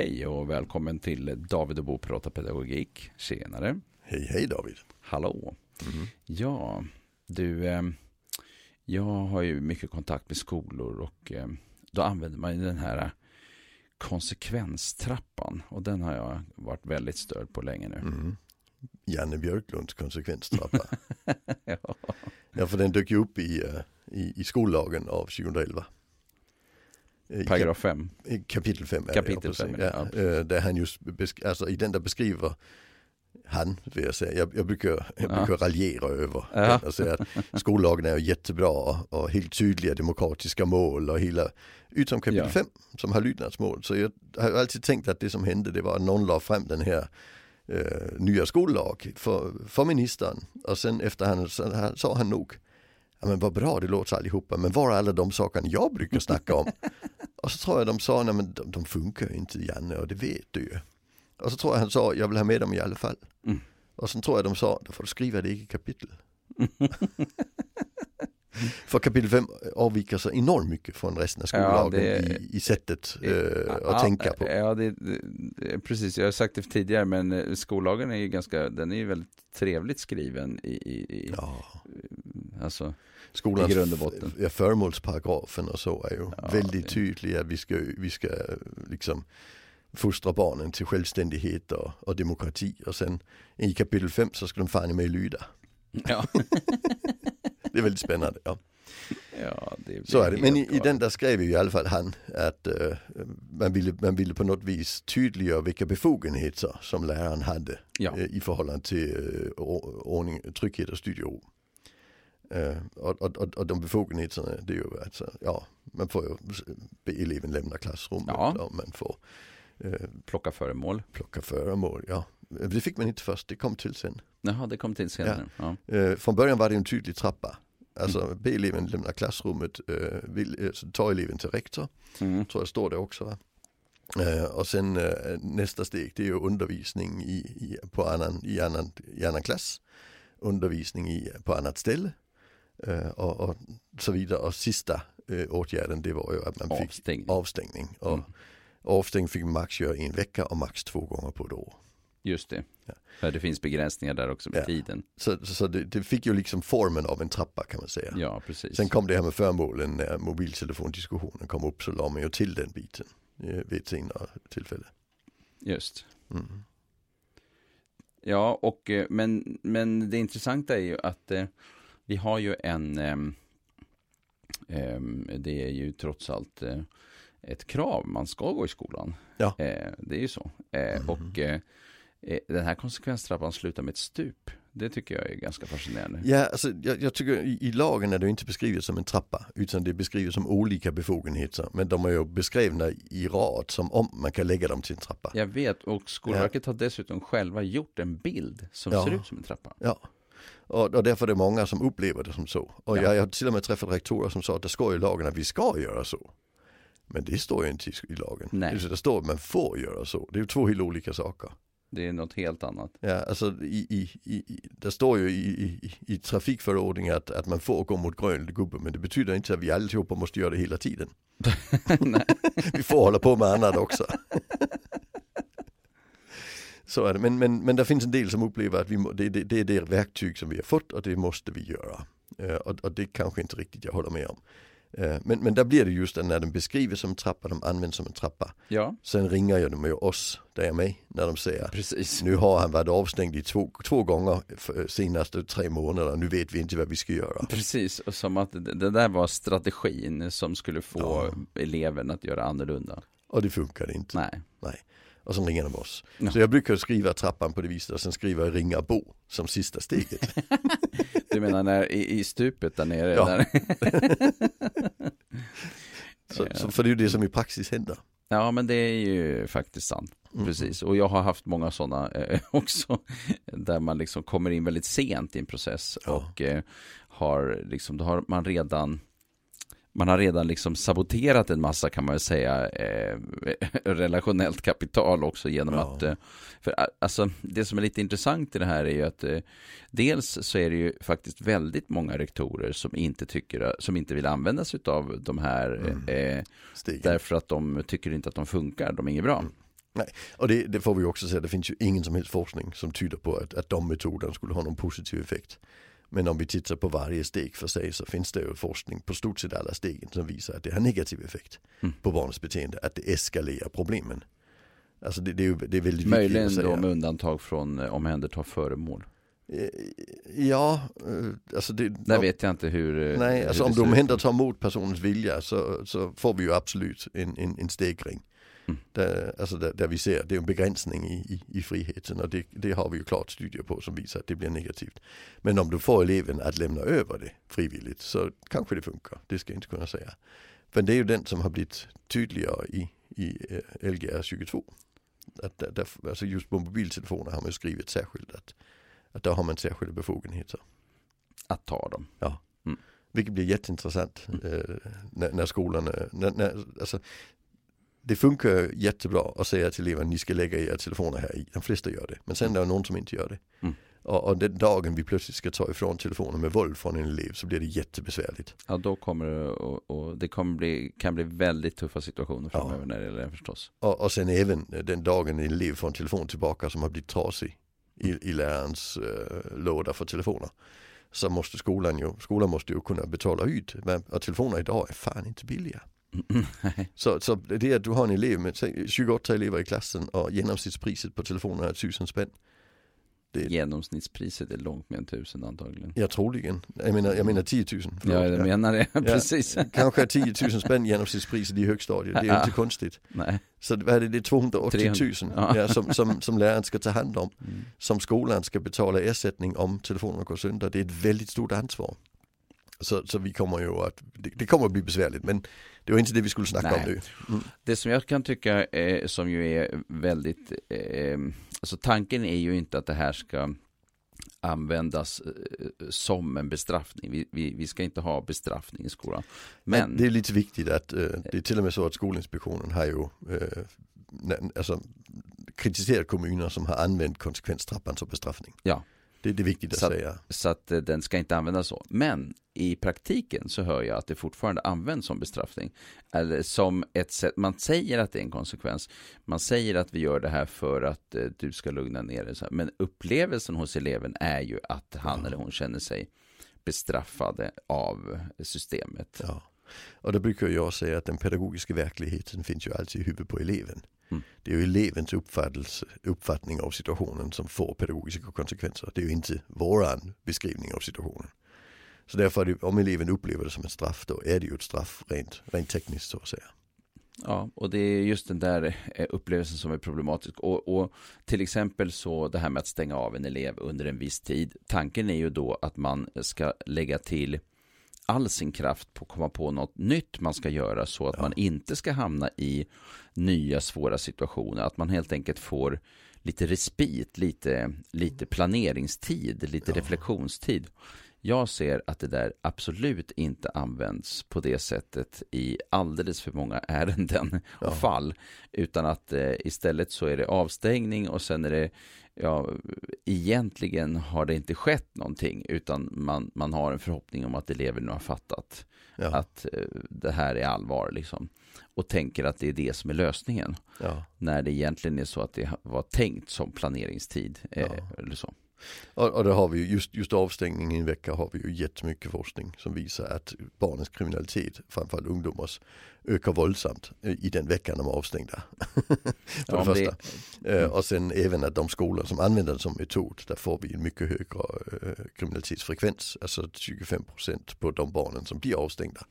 Hej och välkommen till David och Bo pratar pedagogik. Tjenare. Hej, hej David. Hallå. Mm. Ja, du, eh, jag har ju mycket kontakt med skolor och eh, då använder man ju den här konsekvenstrappan och den har jag varit väldigt störd på länge nu. Mm. Janne Björklunds konsekvenstrappa. ja. ja, för den dök ju upp i, eh, i, i skollagen av 2011. Paragraf 5. Kapitel 5 Kapitel 5, ja, ja. Eh, där han just, alltså i den där beskriver han, vill jag säga. Jag, jag brukar, jag brukar raljera över ja. och säga att skollagen är jättebra och helt tydliga demokratiska mål och hela, utom kapitel 5 ja. som har lydnadsmål. Så jag har alltid tänkt att det som hände det var att någon la fram den här eh, nya skollag för, för ministern och sen efter han sa han nog Ja men vad bra det låter allihopa, men var är alla de sakerna jag brukar snacka om? och så tror jag de sa, nej men de, de funkar ju inte Janne och det vet du ju. Och så tror jag han sa, jag vill ha med dem i alla fall. Mm. Och så tror jag de sa, då får du skriva det i kapitel. För kapitel 5 avviker så enormt mycket från resten av skollagen ja, det, i, i, sättet uh, att ja, tänka på. Ja, det, det, precis. Jag har sagt det tidigare, men eh, skollagen är ju ganska, den är ju väldigt trevligt skriven i, i, ja. alltså, Skolans i grund och botten. Ja, förmålsparagrafen och så är ju ja, väldigt tydlig att vi ska, vi ska liksom fostra barnen till självständighet och, och demokrati och sen i kapitel 5 så ska de fan i mig lyda. Ja. det är väldigt spännande. Ja. Ja, så är det. Men i, i, den där skrev ju i alla fall han att uh, man, ville, man ville på något vis tydliggöra vilka befogenheter som läraren hade ja. uh, i förhållande till uh, ordning, trygghet och studiero. Och, och, och, de befogenheterna det är ju alltså, ja, man får ju be eleven lämna klassrummet ja. och man får plocka föremål. Plocka föremål, ja. Det fick man inte först, det kom till sen. Jaha, det kom till senare. Ja. Ja. Från början var det en tydlig trappa. Alltså mm. be eleven lämna klassrummet, vill, ta eleven till rektor. Mm. Tror jag står det också. Äh, och sen äh, nästa steg det är ju undervisning i, i, på annan, i, annan, i annan klass. Undervisning i, på annat ställe. Och, och, så vidare. Och sista åtgärden det var ju att man fick avstängning. avstängning. Och mm. avstängning fick max göra en vecka och max två gånger på ett år. Just det. Ja. För det finns begränsningar där också med ja. tiden. Så, så det, det, fick ju liksom formen av en trappa kan man säga. Ja, precis. Sen kom det här med förmålen när mobiltelefondiskussionen kom upp så la man ju till den biten vid ett senare tillfälle. Just. Mm. Ja, och men, men det intressanta är ju att vi har ju en, eh, eh, det är ju trots allt eh, ett krav, man ska gå i skolan. Ja. Eh, det är ju så. Mm. Och Eh, den här konsekvenstrappan slutar med ett stup. Det tycker jag är ganska fascinerande. Ja, alltså, jag, jag tycker i, i, lagen är det inte beskrivet som en trappa utan det är beskrivet som olika befogenheter. Men de är ju beskrivna i rad som om man kan lägga dem till en trappa. Jag vet och Skolverket ja. har dessutom själva gjort en bild som ja. ser ut som en trappa. Ja. Och, och därför är det många som upplever det som så. Och ja. jag, jag har till och med träffat rektorer som sa att det står i lagen att vi ska göra så. Men det står ju inte i lagen. Nej. Det står att man får göra så. Det är ju två helt olika saker. Det är något helt annat. Ja, alltså i, i, i, det står ju i, i, i trafikförordningen att, att man får gå mot grön gubbe men det betyder inte att vi allihopa måste göra det hela tiden. vi får hålla på med annat också. Så är det, men, men, men det finns en del som upplever att vi må, det, det, det är det verktyg som vi har fått och det måste vi göra. Uh, och, och, det kanske inte riktigt jag håller med om. Eh, men, men där blir det just när den beskriver som en trappa, de används som en trappa. Ja. Sen ringer ju de ju oss, där jag med, när de säger Precis. nu har han varit avstängd i två, två gånger för senaste tre månader, nu vet vi inte vad vi ska göra. Precis, och som att det där var strategin som skulle få ja. eleven att göra annorlunda. Och det funkar inte. Nej. Nej. Och sen ringer de oss. Ja. Så jag brukar skriva trappan på det viset och sen skriva ringa Bo som sista steget. du menar när, i, i stupet där nere? Ja. Där. så, så, för det är ju det som i praxis händer. Ja men det är ju faktiskt sant. Mm. Precis, och jag har haft många sådana eh, också. Där man liksom kommer in väldigt sent i en process ja. och eh, har liksom, då har man redan man har redan liksom saboterat en massa kan man väl säga eh, relationellt kapital också genom ja. att eh, för alltså det som är lite intressant i det här är ju att eh, dels så är det ju faktiskt väldigt många rektorer som inte tycker som inte vill använda sig av de här mm. Eh, därför att de tycker inte att de funkar, de är inget bra. Mm. Nej, och det, det, får vi också säga, det finns ju ingen som helst forskning som tyder på att, att de metoderna skulle ha någon positiv effekt. Men om vi tittar på varje steg för sig så finns det ju forskning på stort sett alla stegen som visar att det har negativ effekt mm. på barnets beteende, att det eskalerar problemen. Alltså det, det, är, det är väldigt Möjligen viktigt att säga. då med undantag från eh, omhänderta föremål. Eh, ja, eh, alltså det... Där ja, vet jag inte hur... Nej, alltså hur om du omhändertar mot personens vilja så, så får vi ju absolut en, en, en stegring. Mm. Där, alltså där, där, vi ser, det är en begränsning i, i, i friheten och det, det, har vi ju klart studier på som visar att det blir negativt. Men om du får eleven att lämna över det frivilligt så kanske det funkar, det ska jag inte kunna säga. Men det är ju den som har blivit tydligare i, i Lgr 22. Att där, alltså just på mobiltelefoner har man skrivit särskilt att, att där har man särskilda befogenheter. Att ta dem. Ja. Mm. Vilket blir jätteintressant mm. eh, när, när skolan, när, när, alltså, det funkar jättebra att säga till eleverna ni ska lägga era telefoner här i. De flesta gör det. Men sen är det någon som inte gör det. Mm. Och, och den dagen vi plötsligt ska ta ifrån telefonen med våld från en elev så blir det jättebesvärligt. Ja då kommer det och, och det kommer bli, kan bli väldigt tuffa situationer framöver ja. när det gäller det förstås. Och, och sen även den dagen en elev får en telefon tillbaka som har blivit trasig i, i lärarens uh, låda för telefoner. Så måste skolan ju, skolan måste ju kunna betala ut. Men telefoner idag är fan inte billiga. Så, så det att du har en elev med 28 elever i klassen och genomsnittspriset på telefonen är 1000 spänn. Det... Genomsnittspriset är långt mer än 1000 antagligen. Ja troligen. Jag menar, jag menar 10 000. Förlåt. Ja jag menar det, precis. Ja, kanske 10 000 spänn genomsnittspriset i högstadiet, det är ja. inte konstigt. Nej. Så vad är det, det är 280 000 ja. ja som, som, som läraren ska ta hand om. Mm. Som skolan ska betala ersättning om telefonerna går sönder. Det är ett väldigt stort ansvar. Så, så vi kommer ju att, det, det, kommer att bli besvärligt men det var inte det vi skulle snacka Nej. om nu. Mm. Det som jag kan tycka eh, som ju är väldigt, eh, alltså tanken är ju inte att det här ska användas eh, som en bestraffning. Vi, vi, vi, ska inte ha bestraffning i skolan. Men, Men det är lite viktigt att, eh, det är till och med så att Skolinspektionen har ju eh, alltså, kritiserat kommuner som har använt konsekvenstrappan som bestraffning. Ja. Det, det är viktigt att så säga. så att eh, den ska inte användas så. Men i praktiken så hör jag att det fortfarande används som bestraffning. Eller som ett sätt, man säger att det är en konsekvens. Man säger att vi gör det här för att eh, du ska lugna ner dig. Men upplevelsen hos eleven är ju att han ja. eller hon känner sig bestraffade av systemet. Ja. Och då brukar jag säga att den pedagogiska verkligheten finns ju alltid i huvudet på eleven. Mm. Det är ju elevens uppfattning av situationen som får pedagogiska konsekvenser. Det är ju inte våran beskrivning av situationen. Så därför, det, om eleven upplever det som ett straff, då är det ju ett straff rent, rent tekniskt så att säga. Ja, och det är just den där eh, upplevelsen som är problematisk. Och, och, till exempel så det här med att stänga av en elev under en viss tid. Tanken är ju då att man ska lägga till all sin kraft på att komma på något nytt man ska göra så att ja. man inte ska hamna i nya svåra situationer. Att man helt enkelt får lite respit, lite, lite planeringstid, lite ja. reflektionstid. Jag ser att det där absolut inte används på det sättet i alldeles för många ärenden och ja. fall. Utan att eh, istället så är det avstängning och sen är det ja, egentligen har det inte skett någonting utan man, man har en förhoppning om att elever nu har fattat ja. att eh, det här är allvar liksom. Och tänker att det är det som är lösningen. Ja. När det egentligen är så att det var tänkt som planeringstid. Eh, eller så. Och, det har vi ju, just, just avstängning i en vecka har vi ju jättemycket forskning som visar att barnens kriminalitet, framförallt ungdomars, ökar våldsamt i den veckan de är avstängda. För ja, det första. Det... Mm. Och sen även att de skolor som använder det som metod, där får vi en mycket högre äh, kriminalitetsfrekvens, alltså 25% på de barnen som blir avstängda.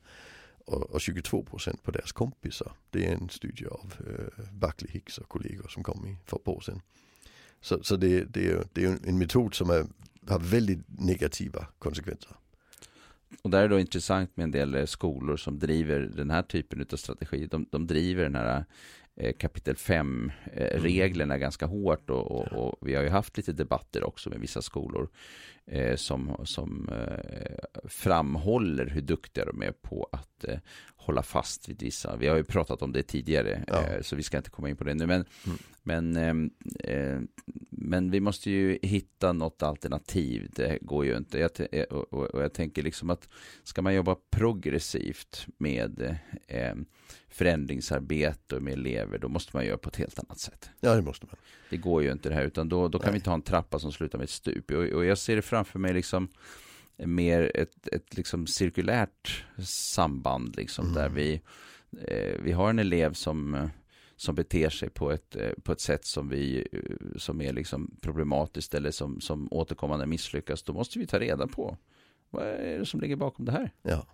Och, och 22% på deras kompisar. Det är en studie av äh, Buckley Hicks och kollegor som kom i för ett år sedan. Så, så det, det, det är en metod som är, har väldigt negativa konsekvenser. Och där är det då intressant med en del eh, skolor som driver den här typen av strategi. De, de driver den här eh, kapitel 5-reglerna eh, mm. ganska hårt och, och, och, vi har ju haft lite debatter också med vissa skolor som, som framhåller hur duktiga de är på att hålla fast vid vissa. Vi har ju pratat om det tidigare, ja. eh, så vi ska inte komma in på det nu. Men, mm. men, ehm, eh, men vi måste ju hitta något alternativ. Det går ju inte. Jag, eh, och, och, och jag tänker liksom att ska man jobba progressivt med förändringsarbete med elever, då måste man göra på ett helt annat sätt. Ja, det måste man. Det går ju inte det här, utan då, då kan Nej. vi inte ha en trappa som slutar med ett stup. Och, och jag ser det framför mig liksom mer ett, ett liksom cirkulärt samband liksom mm. där vi, eh, vi har en elev som som beter sig på ett, eh, på ett sätt som, vi, eh, som är liksom problematiskt eller som, som återkommande misslyckas, då måste vi ta reda på vad är det som ligger bakom det här. Ja.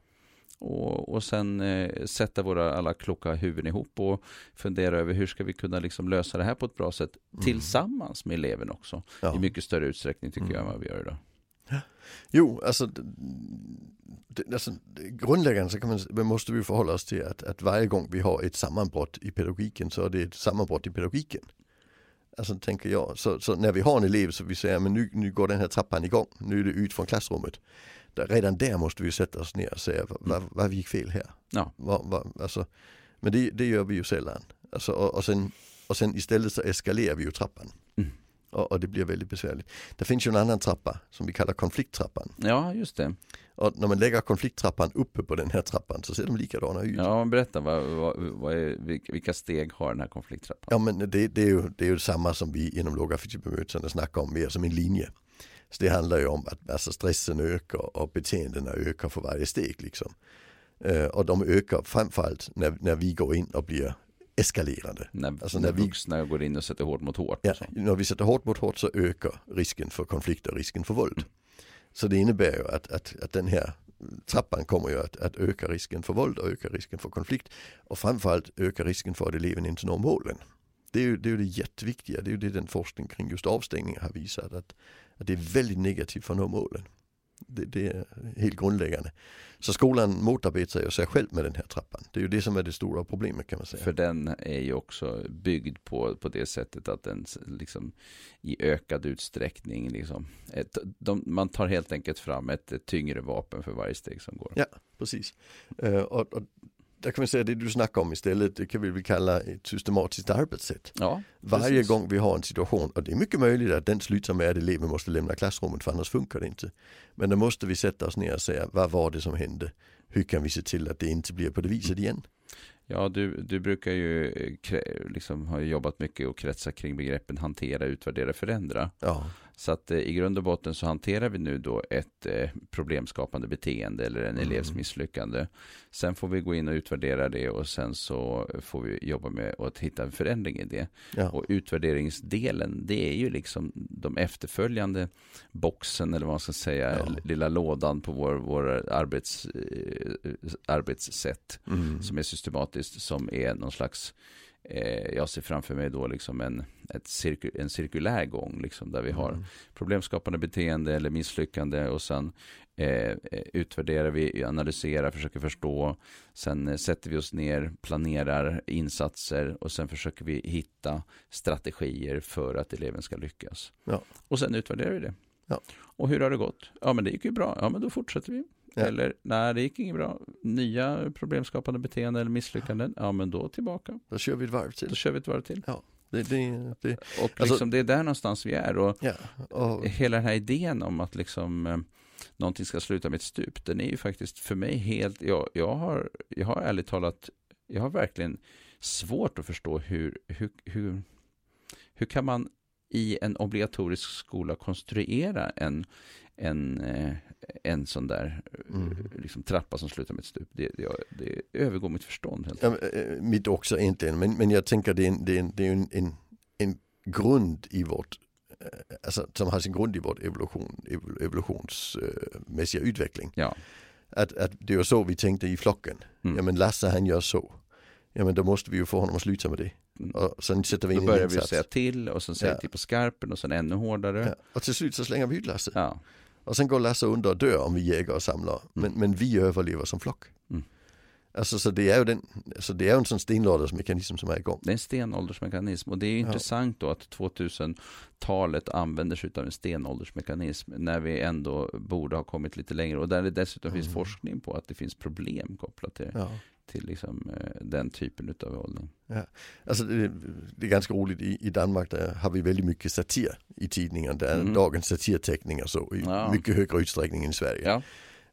Och, och sen eh, sätta våra alla kloka huvuden ihop och fundera över hur ska vi kunna liksom lösa det här på ett bra sätt mm. tillsammans med eleven också. Ja. I mycket större utsträckning tycker mm. jag än vad vi gör idag. Jo, alltså, det, alltså grundläggande så kan man, måste vi förhålla oss till att, att varje gång vi har ett sammanbrott i pedagogiken så är det ett sammanbrott i pedagogiken. Alltså tänker jag, så, så, när vi har en elev så vi säger men nu, nu går den här trappan igång, nu är det ut från klassrummet. Där, redan där måste vi sätta oss ner och säga vad, vad gick fel här? Ja. Vad, vad, alltså, men det, det gör vi ju sällan. Alltså, och, och, sen, och sen istället så eskalerar vi ju trappan. Mm och, och, det blir väldigt besvärligt. Det finns ju en annan trappa som vi kallar konflikttrappan. Ja, just det. Och när man lägger konflikttrappan uppe på den här trappan så ser de likadana ut. Ja, berätta, vad, vad, vad är, vilka steg har den här konflikttrappan? Ja, men det, det, är, ju, det är ju samma som vi inom lågaffektivt bemötande snackar om mer som en linje. Så det handlar ju om att alltså stressen ökar och beteendena ökar för varje steg. Liksom. Uh, och de ökar framförallt när, när vi går in och blir eskalerande. När, alltså när, när vuxna vi, går in och sätter hårt mot hårt. Ja, när vi sätter hårt mot hårt så ökar risken för konflikter, risken för våld. Så det innebär ju att, att, att den här trappan kommer ju att, att öka risken för våld och öka risken för konflikt. Och framförallt öka risken för att eleven inte når målen. Det är ju det, är det jätteviktiga, det är ju det den forskning kring just avstängningar har visat. Att, att det är väldigt negativt för att nå målen. Det, det, är helt grundläggande. Så skolan motarbetar ju sig själv med den här trappan. Det är ju det som är det stora problemet kan man säga. För den är ju också byggd på, på det sättet att den liksom i ökad utsträckning liksom, ett, de, man tar helt enkelt fram ett, ett, tyngre vapen för varje steg som går. Ja, precis. Uh, och, och där kan vi säga det du snackar om istället, det kan vi väl kalla ett systematiskt arbetssätt. Ja, Varje gång vi har en situation, och det är mycket möjligt att den slutar med att eleven måste lämna klassrummet för annars funkar det inte. Men då måste vi sätta oss ner och säga, vad var det som hände? Hur kan vi se till att det inte blir på det viset igen? Ja, du, du brukar ju liksom ha jobbat mycket och kretsa kring begreppen hantera, utvärdera, förändra. Ja. Så att eh, i grund och botten så hanterar vi nu då ett eh, problemskapande beteende eller en mm. elevs misslyckande. Sen får vi gå in och utvärdera det och sen så får vi jobba med att hitta en förändring i det. Ja. Och utvärderingsdelen, det är ju liksom de efterföljande boxen eller vad man ska säga, ja. lilla lådan på vår, vår arbets, eh, arbetssätt mm. som är systematiskt, som är någon slags eh, jag ser framför mig då liksom en, cirku, en cirkulär gång liksom, där vi har mm. problemskapande beteende eller misslyckande och sen eh, utvärderar vi, analyserar, försöker förstå. Sen eh, sätter vi oss ner, planerar insatser och sen försöker vi hitta strategier för att eleven ska lyckas. Ja. Och sen utvärderar vi det. Ja. Och hur har det gått? Ja men det gick ju bra, ja men då fortsätter vi. Ja. Eller, nej det gick inget bra. Nya problemskapande beteenden eller misslyckanden. Ja, men då tillbaka. Då kör vi ett varv till. Då kör vi ett varv till. Ja. Det, det, det. Och alltså- liksom, alltså, det är där någonstans vi är. Och, ja, och, hela den här idén om att liksom eh, någonting ska sluta med ett stup, den är ju faktiskt för mig helt, jag, jag, har, jag har ärligt talat, jag har verkligen svårt att förstå hur, hur, hur, hur kan man i en obligatorisk skola konstruera en, en, eh, en sån där mm. liksom, trappa som slutar med ett stup. Det, det, det övergår mitt förstånd. Helt. Ja, eh, mitt också egentligen, men, men jag tänker det är, en, det är, en, det är en, en, en grund i vårt eh, Alltså, som har sin grund i vår evolution, evolutionsmässiga utveckling. Ja. Att, att det var så vi tänkte i flocken. Mm. Ja men Lasse han gör så. Ja men då måste vi ju få honom att sluta med det. Mm. Och sen sätter vi in Då börjar vi säga till och sen säger ja. till på skarpen och sen ännu hårdare. Ja. Och till slut så slänger vi ut Lasse. Ja. Och sen går Lasse under och dör om vi jägar och samlar. Men, men vi överlever som flock. Mm. Alltså så det är ju den, alltså det är en sån stenåldersmekanism som är igång. Det är en stenåldersmekanism och det är ja. intressant då att 2000-talet använder sig av en stenåldersmekanism när vi ändå borde ha kommit lite längre och där det dessutom mm. finns forskning på att det finns problem kopplat till ja till liksom, eh, den typen av våld. Ja. Alltså det, det, är ganska roligt, I, i Danmark där har vi väldigt mycket satir i tidningen. Det är mm. dagens satirteckningar så i ja. mycket högre utsträckning än i Sverige. Ja.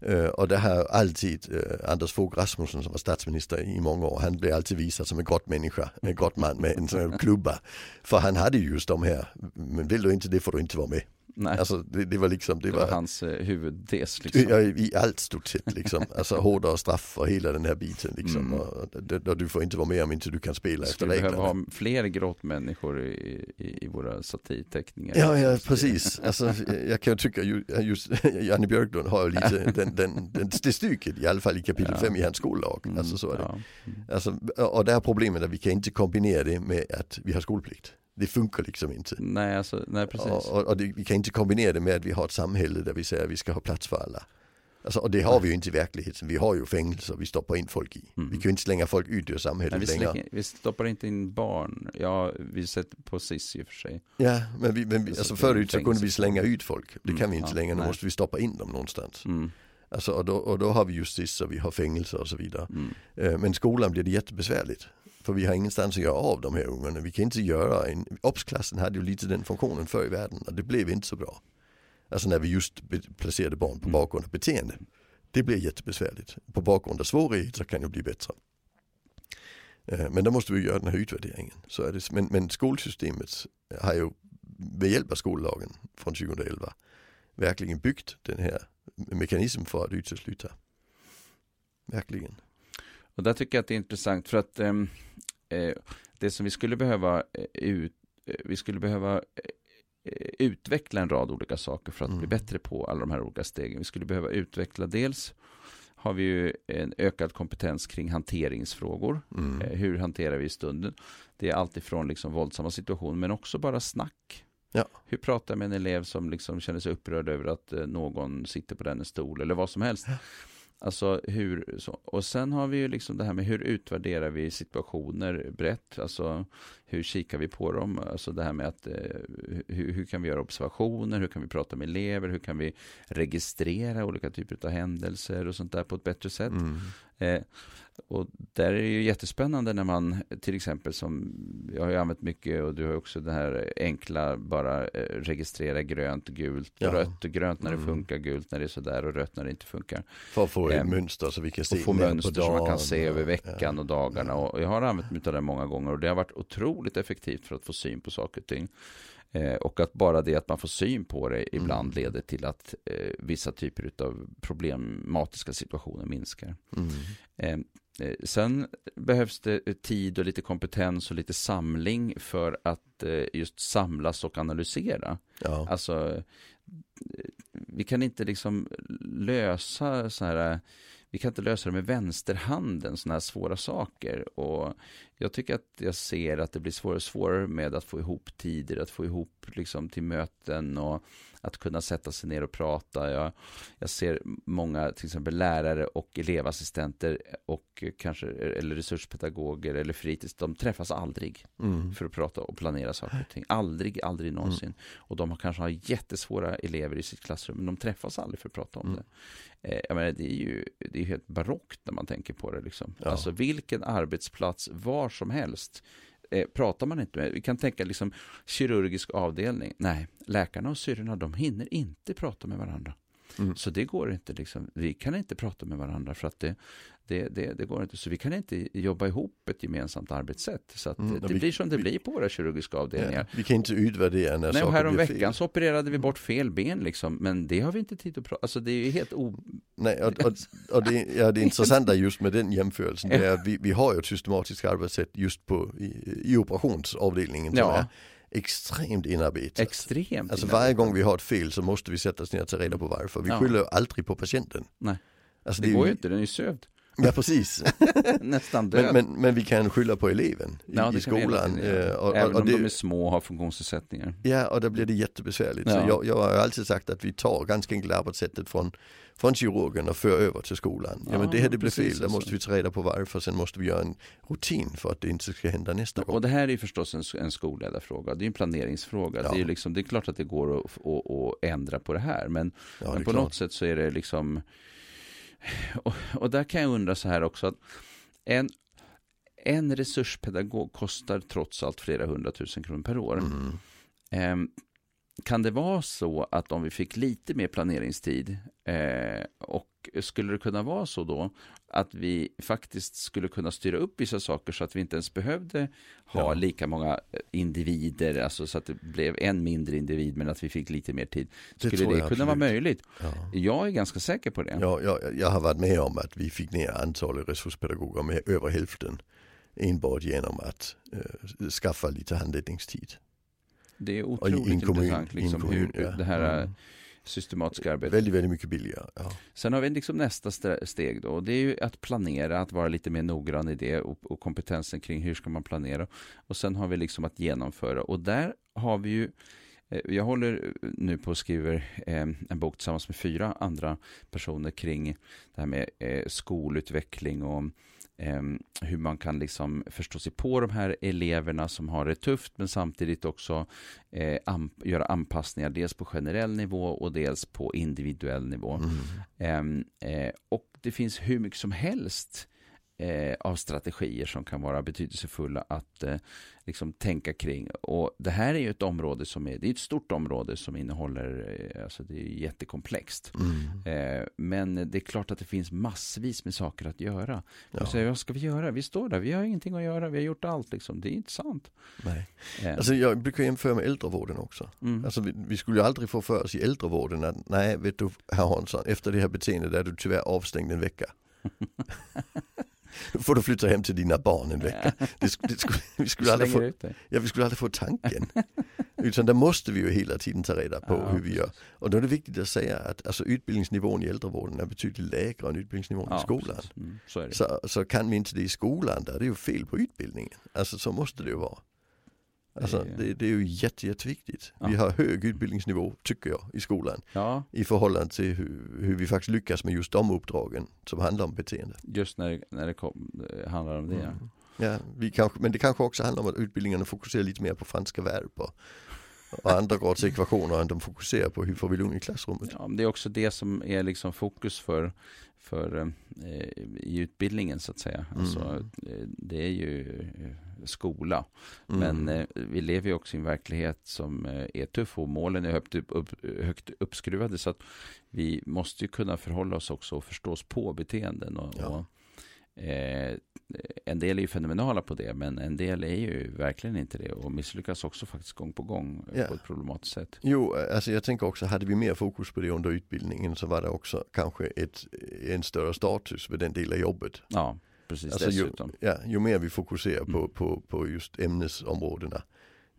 Uh, och det har alltid uh, Anders Fogh Rasmussen som var statsminister i många år, han blev alltid visad som en gott människa, en gott man med en sån här klubba. För han hade just de här, men vill du inte det får du inte vara med. Nej. Alltså det, det, var liksom Det, det var, var, hans eh, huvuddes liksom. Ja, i allt stort sett liksom. Alltså hårdare straff och hela den här biten liksom. Mm. Och, och, och, du får inte vara med om inte du kan spela efter reglerna. Vi behöver ha fler grottmänniskor i, i, i våra satirteckningar. Ja, ja precis. Alltså, jag kan tycka just Janne Björklund har lite den, den, den, det stycket i alla fall i kapitel 5 ja. i hans skollag. Mm. Alltså så är det. Ja. Mm. Alltså, och det här problemet att vi kan inte kombinera det med att vi har skolplikt. Det funkar liksom inte. Nej, alltså, nej precis. Och, och det, vi kan inte kombinera det med att vi har ett samhälle där vi säger att vi ska ha plats för alla. Alltså, och det har vi ju inte i verkligheten. Vi har ju fängelser vi stoppar in folk i. Mm. Vi kan ju inte slänga folk ut ur samhället Nej, vi slänger, längre. Vi stoppar inte in barn. Ja, vi sätter på SIS i och för sig. Ja, men, vi, men vi, alltså förut så kunde vi slänga ut folk. Det mm. kan vi inte ja, längre. Nu måste vi stoppa in dem någonstans. Mm. Alltså, och, då, och då har vi just SIS och vi har fängelser och så vidare. Mm. Eh, men skolan blir det jättebesvärligt. För vi har ingenstans att göra av de här ungarna. Vi kan inte göra en, obsklassen hade ju lite den funktionen förr i världen och det blev inte så bra. Alltså när vi just placerade barn på mm. bakgrund av beteende. Det blir jättebesvärligt. På bakgrund av svårigheter kan det bli bättre. Eh, men då måste vi göra den här utvärderingen. Så det. Men, men skolsystemet har ju med hjälp av skollagen från 2011 verkligen byggt den här mekanismen för att utesluta. Verkligen. Och där tycker jag att det är intressant för att eh, det som vi skulle behöva eh, ut, eh, vi skulle behöva eh, utveckla en rad olika saker för att mm. bli bättre på alla de här olika stegen. Vi skulle behöva utveckla dels har vi ju en ökad kompetens kring hanteringsfrågor. Mm. Eh, hur hanterar vi stunden? Det är alltifrån liksom våldsamma situationer men också bara snack. Ja. Hur pratar jag med en elev som liksom känner sig upprörd över att någon sitter på dennes stol eller vad som helst. Alltså hur, så. och sen har vi ju liksom det här med hur utvärderar vi situationer brett, alltså hur kikar vi på dem, alltså det här med att eh, hur, hur, kan vi göra observationer, hur kan vi prata med elever, hur kan vi registrera olika typer av händelser och sånt där på ett bättre sätt. Mm. Eh, och där är det ju jättespännande när man till exempel som jag har ju använt mycket och du har också det här enkla bara eh, registrera grönt, gult, ja. rött och grönt när det mm. funkar, gult när det är sådär och rött när det inte funkar. För att få ett eh, mönster så vi kan se. Och få mönster som man kan se över veckan ja. och dagarna och jag har använt mig av det många gånger och det har varit otroligt effektivt för att få syn på saker och ting. Eh, och att bara det att man får syn på det ibland mm. leder till att eh, vissa typer av problematiska situationer minskar. Mm. Eh, eh, sen behövs det tid och lite kompetens och lite samling för att eh, just samlas och analysera. Ja. Alltså, eh, vi kan inte liksom lösa så här vi kan inte lösa det med vänsterhanden, sådana här svåra saker. Och jag tycker att jag ser att det blir svårare och svårare med att få ihop tider, att få ihop liksom till möten och att kunna sätta sig ner och prata. Jag, jag ser många, till exempel lärare och elevassistenter och kanske eller resurspedagoger eller fritids, de träffas aldrig mm. för att prata och planera saker och ting. Aldrig, aldrig mm. någonsin. Mm. Och de har kanske har jättesvåra elever i sitt klassrum, men de träffas aldrig för att prata om mm. det. Eh, jag menar, det är ju det är helt barockt när man tänker på det. Liksom. Ja. Alltså vilken arbetsplats var som helst eh, pratar man inte med. Vi kan tänka liksom kirurgisk avdelning. Nej, läkarna och syrrorna de hinner inte prata med varandra. Mm. Så det går inte. Liksom. Vi kan inte prata med varandra för att det, det, det, det, går inte. Så vi kan inte jobba ihop ett gemensamt arbetssätt. Så att mm, det, det vi, blir som det vi, blir på våra kirurgiska avdelningar. Ja, vi kan inte utvärdera när Nej, saker här om veckan fel. så opererade vi bort fel ben liksom. Men det har vi inte tid att prata Alltså det är helt o... Nej, och, och, och det, ja, det intressanta just med den jämförelsen är att vi, vi har ju ett systematiskt arbetssätt just på, i, i operationsavdelningen. Ja extremt inarbetat. Extremt Alltså varje gång vi har ett fel så måste vi sätta oss ner och ta reda på varför. Vi ja. skyller aldrig på patienten. Nej, alltså, det, det går ju inte, den är ju sövd. Ja precis. Nästan död. Men, men, men, vi kan skylla på eleven i, ja, i skolan. Eh, och, Även och, och om det, de är små och har funktionsnedsättningar. Ja och då blir det jättebesvärligt. Ja. Så jag, jag har alltid sagt att vi tar ganska enkelt arbetssättet från från kirurgen och för över till skolan. Ja, men det här det blir fel, där måste vi ta reda på varför, sen måste vi göra en rutin för att det inte ska hända nästa gång. Och det här är ju förstås en, en skolledarfråga, det är en planeringsfråga. Ja. Det, är liksom, det är klart att det går att, att, att ändra på det här, men, ja, men på klart. något sätt så är det liksom och, och, där kan jag undra så här också att en, en resurspedagog kostar trots allt flera hundratusen kronor per år. Mm. Eh, kan det vara så att om vi fick lite mer planeringstid eh, och skulle det kunna vara så då att vi faktiskt skulle kunna styra upp vissa saker så att vi inte ens behövde ha ja. lika många eh, individer, alltså så att det blev en mindre individ men att vi fick lite mer tid. Skulle det, det kunna absolut. vara möjligt? Ja. Jag är ganska säker på det. Ja, jag, jag har varit med om att vi fick ner antalet resurspedagoger med över hälften enbart genom att äh, skaffa lite handledningstid. Det är otroligt intressant liksom, kommun, hur ja. det här mm. Systematiska arbetet. Väldigt, väldigt mycket billigare. Ja. Sen har vi liksom nästa steg då. Det är ju att planera, att vara lite mer noggrann i det och, och kompetensen kring hur ska man planera. Och sen har vi liksom att genomföra. Och där har vi ju jag håller nu på och skriver eh, en bok tillsammans med fyra andra personer kring det här med eh, skolutveckling och Ehm, hur man kan liksom förstå sig på de här eleverna som har det tufft men samtidigt också eh, göra anpassningar dels på generell nivå och dels på individuell nivå. Mm. Eh, och det finns hur mycket som helst eh, av strategier som kan vara betydelsefulla att eh, liksom tänka kring. Och det här är ju ett område som är, det är ett stort område som innehåller, eh, alltså det är jättekomplext. Mm. Eh, men det är klart att det finns massvis med saker att göra. Ja. Säger, vad ska vi göra? Vi står där, vi har ingenting att göra, vi har gjort allt liksom. Det är inte sant. Nej. Eh. Alltså jag brukar jämföra med äldrevården också. Mm. Alltså vi, vi, skulle ju aldrig få för oss i äldrevården att, nej vet du herr Hansson, efter det här beteendet är du tyvärr avstängd en vecka. Får du flytta hem till dina barn en vecka. Det, det skulle, vi, skulle aldrig få, ja, vi skulle aldrig få tanken. Utan där måste vi ju hela tiden ta reda på ja, hur vi gör. Och då är det viktigt att säga att alltså, utbildningsnivån i äldrevården är betydligt lägre än utbildningsnivån ja, i skolan. Mm, så, så, så, kan vi inte det i skolan, där är det ju fel på utbildningen. Alltså så måste det ju vara. Alltså, det, det är ju jätte, jätteviktigt. Ja. Vi har hög utbildningsnivå, tycker jag, i skolan. Ja. I förhållande till hur, hur, vi faktiskt lyckas med just de uppdragen som handlar om beteende. Just när, när det kom, handlar om det. Mm. Ja, vi kanske, men det kanske också handlar om att utbildningarna fokuserar lite mer på franska verb och, och andra grads ekvationer än de fokuserar på hur får vi lugn i klassrummet. Ja, det är också det som är liksom fokus för, för eh, i utbildningen så att säga. Alltså, mm. eh, det är ju eh, skola. Mm. Men eh, vi lever ju också i en verklighet som eh, är tuff och målen är högt, upp, högt uppskruvade. Så att vi måste ju kunna förhålla oss också och förstå oss på beteenden. Och, ja. och eh, en del är ju fenomenala på det, men en del är ju verkligen inte det och misslyckas också faktiskt gång på gång ja. på ett problematiskt sätt. Jo, alltså jag tänker också, hade vi mer fokus på det under utbildningen så var det också kanske ett, en större status med den delen av jobbet. Ja precis alltså, ju, ja, ju mer vi fokuserar på, mm. på, på just ämnesområdena,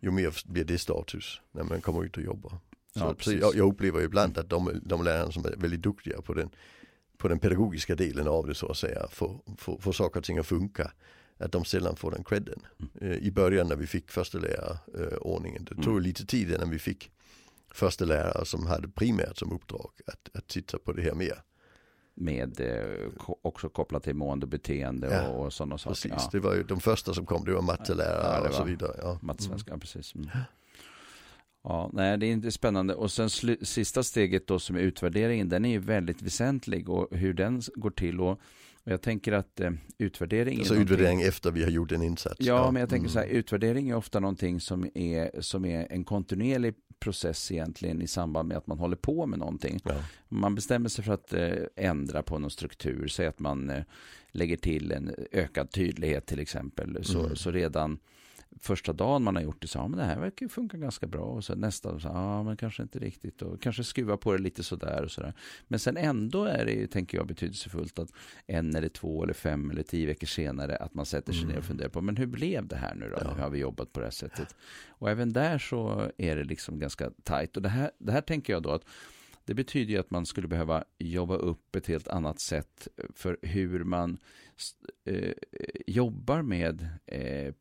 ju mer blir det status när man kommer ut och jobbar. Så, ja, jag, jag, upplever ibland att de, de lärare som är väldigt duktiga på den, på den pedagogiska delen av det så att säga, får, får, får saker och ting att funka att de sällan får den credden. Mm. Eh, I början när vi fick första lärarordningen, det tog mm. lite tid innan vi fick första lärare som hade primärt som uppdrag att, att titta på det här mer med eh, också kopplat till mående beteende ja, och, och sådana saker. Precis, ja. det var ju de första som kom, det var mattelärare ja, och så vidare. Ja. Mattesvenska, mm. precis. Mm. Ja, nej, det är inte spännande. Och sen sista steget då som är utvärderingen, den är ju väldigt väsentlig och hur den går till. Och, och jag tänker att eh, utvärdering Alltså utvärdering efter vi har gjort en insats. Ja, ja. men jag tänker mm. så här, utvärdering är ofta någonting som är, som är en kontinuerlig process egentligen i samband med att man håller på med någonting. Ja. Man bestämmer sig för att eh, ändra på någon struktur, säg att man eh, lägger till en ökad tydlighet till exempel. Så, mm. så redan första dagen man har gjort det så, ja men det här verkar funka ganska bra. Och sen nästa, så, ja men kanske inte riktigt. Och kanske skruva på det lite sådär och sådär. Men sen ändå är det, tänker jag, betydelsefullt att en eller två eller fem eller tio veckor senare att man sätter sig mm. ner och mm. funderar på, men hur blev det här nu då? Ja. Nu har vi jobbat på det här sättet. Och även där så är det liksom ganska tajt. Och det här, det här tänker jag då att Det betyder ju att man skulle behöva jobba upp ett helt annat sätt för hur man eh, jobbar med eh,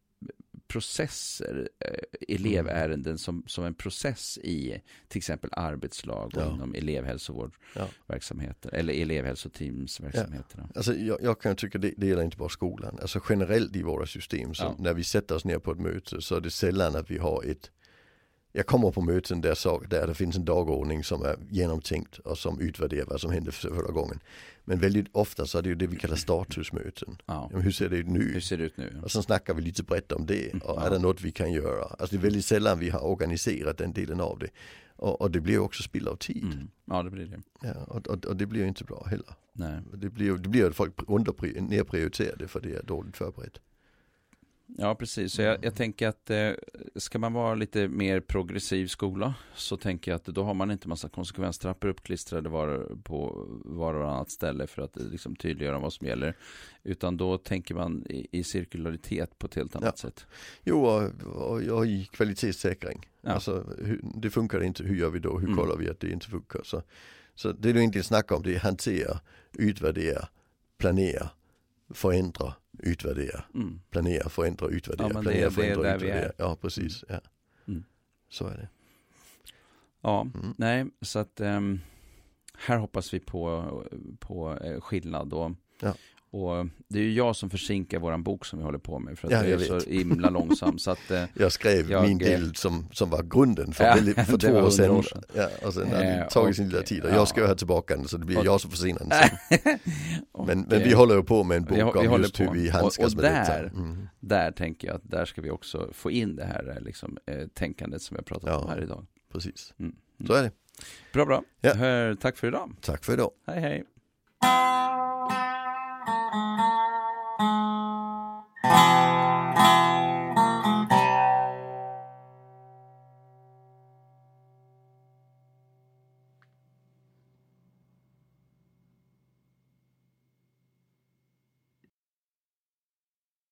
processer, eh, elevärenden som, som en process i till exempel arbetslag och ja. inom elevhälsovårdsverksamheter ja. eller elevhälsoteamsverksamheter. Ja. Alltså jag, jag, kan tycka det, det gäller inte bara skolan, alltså generellt i våra system, så när vi sätter oss ner på ett möte så är det sällan att vi har ett jag kommer på möten där, så, där det finns en dagordning som är genomtänkt och som utvärderar vad som hände förra gången. Men väldigt ofta så är det ju det vi kallar statusmöten. Ja. hur ser det ut nu? Hur ser det ut nu? Och så snackar vi lite brett om det och ja. är det något vi kan göra? Alltså det är väldigt sällan vi har organiserat den delen av det. Och, och det blir också spill av tid. Mm. Ja det blir det. Ja, och, och, och, det blir inte bra heller. Nej. Det blir, det blir att folk under, nedprioriterar det för det är dåligt förberett. Ja, precis. Så jag, jag tänker att eh, ska man vara lite mer progressiv skola så tänker jag att då har man inte massa konsekvenstrappor uppklistrade var, på var och varannat ställe för att liksom, tydliggöra vad som gäller. Utan då tänker man i, i cirkularitet på ett helt annat ja. sätt. Jo, och, och, i kvalitetssäkring. Ja. Alltså, hur, det funkar inte, hur gör vi då? Hur mm. kollar vi att det inte funkar? Så, så det du egentligen snackar om det är hantera, utvärdera, planera, förändra utvärdera. Mm. Planera, förändra, utvärdera. Ja, planera, det, förändra, det utvärdera. Ja, precis. Ja. Mm. Så är det. Ja, mm. nej, så att um, här hoppas vi på, på uh, skillnad och, ja. Och det är ju jag som försinkar våran bok som vi håller på med för att ja, jag är vet. så himla långsam. Så att, eh, jag skrev jag, min bild som, som var grunden för, ja, väldigt, för två år sedan. År sedan. Ja, och sen har det eh, tagit sin lilla tid och jag ska ha tillbaka den så det blir och, jag som försenar den sen. men, men vi håller ju på med en bok vi, vi om just hur vi handskas och, och med där, detta. Mm. Där tänker jag att där ska vi också få in det här liksom, eh, tänkandet som vi har pratat ja, om här idag. Precis, mm. så är det. Bra, bra. Ja. Hör, tack för idag. Tack för idag. Hej, hej. Thank you.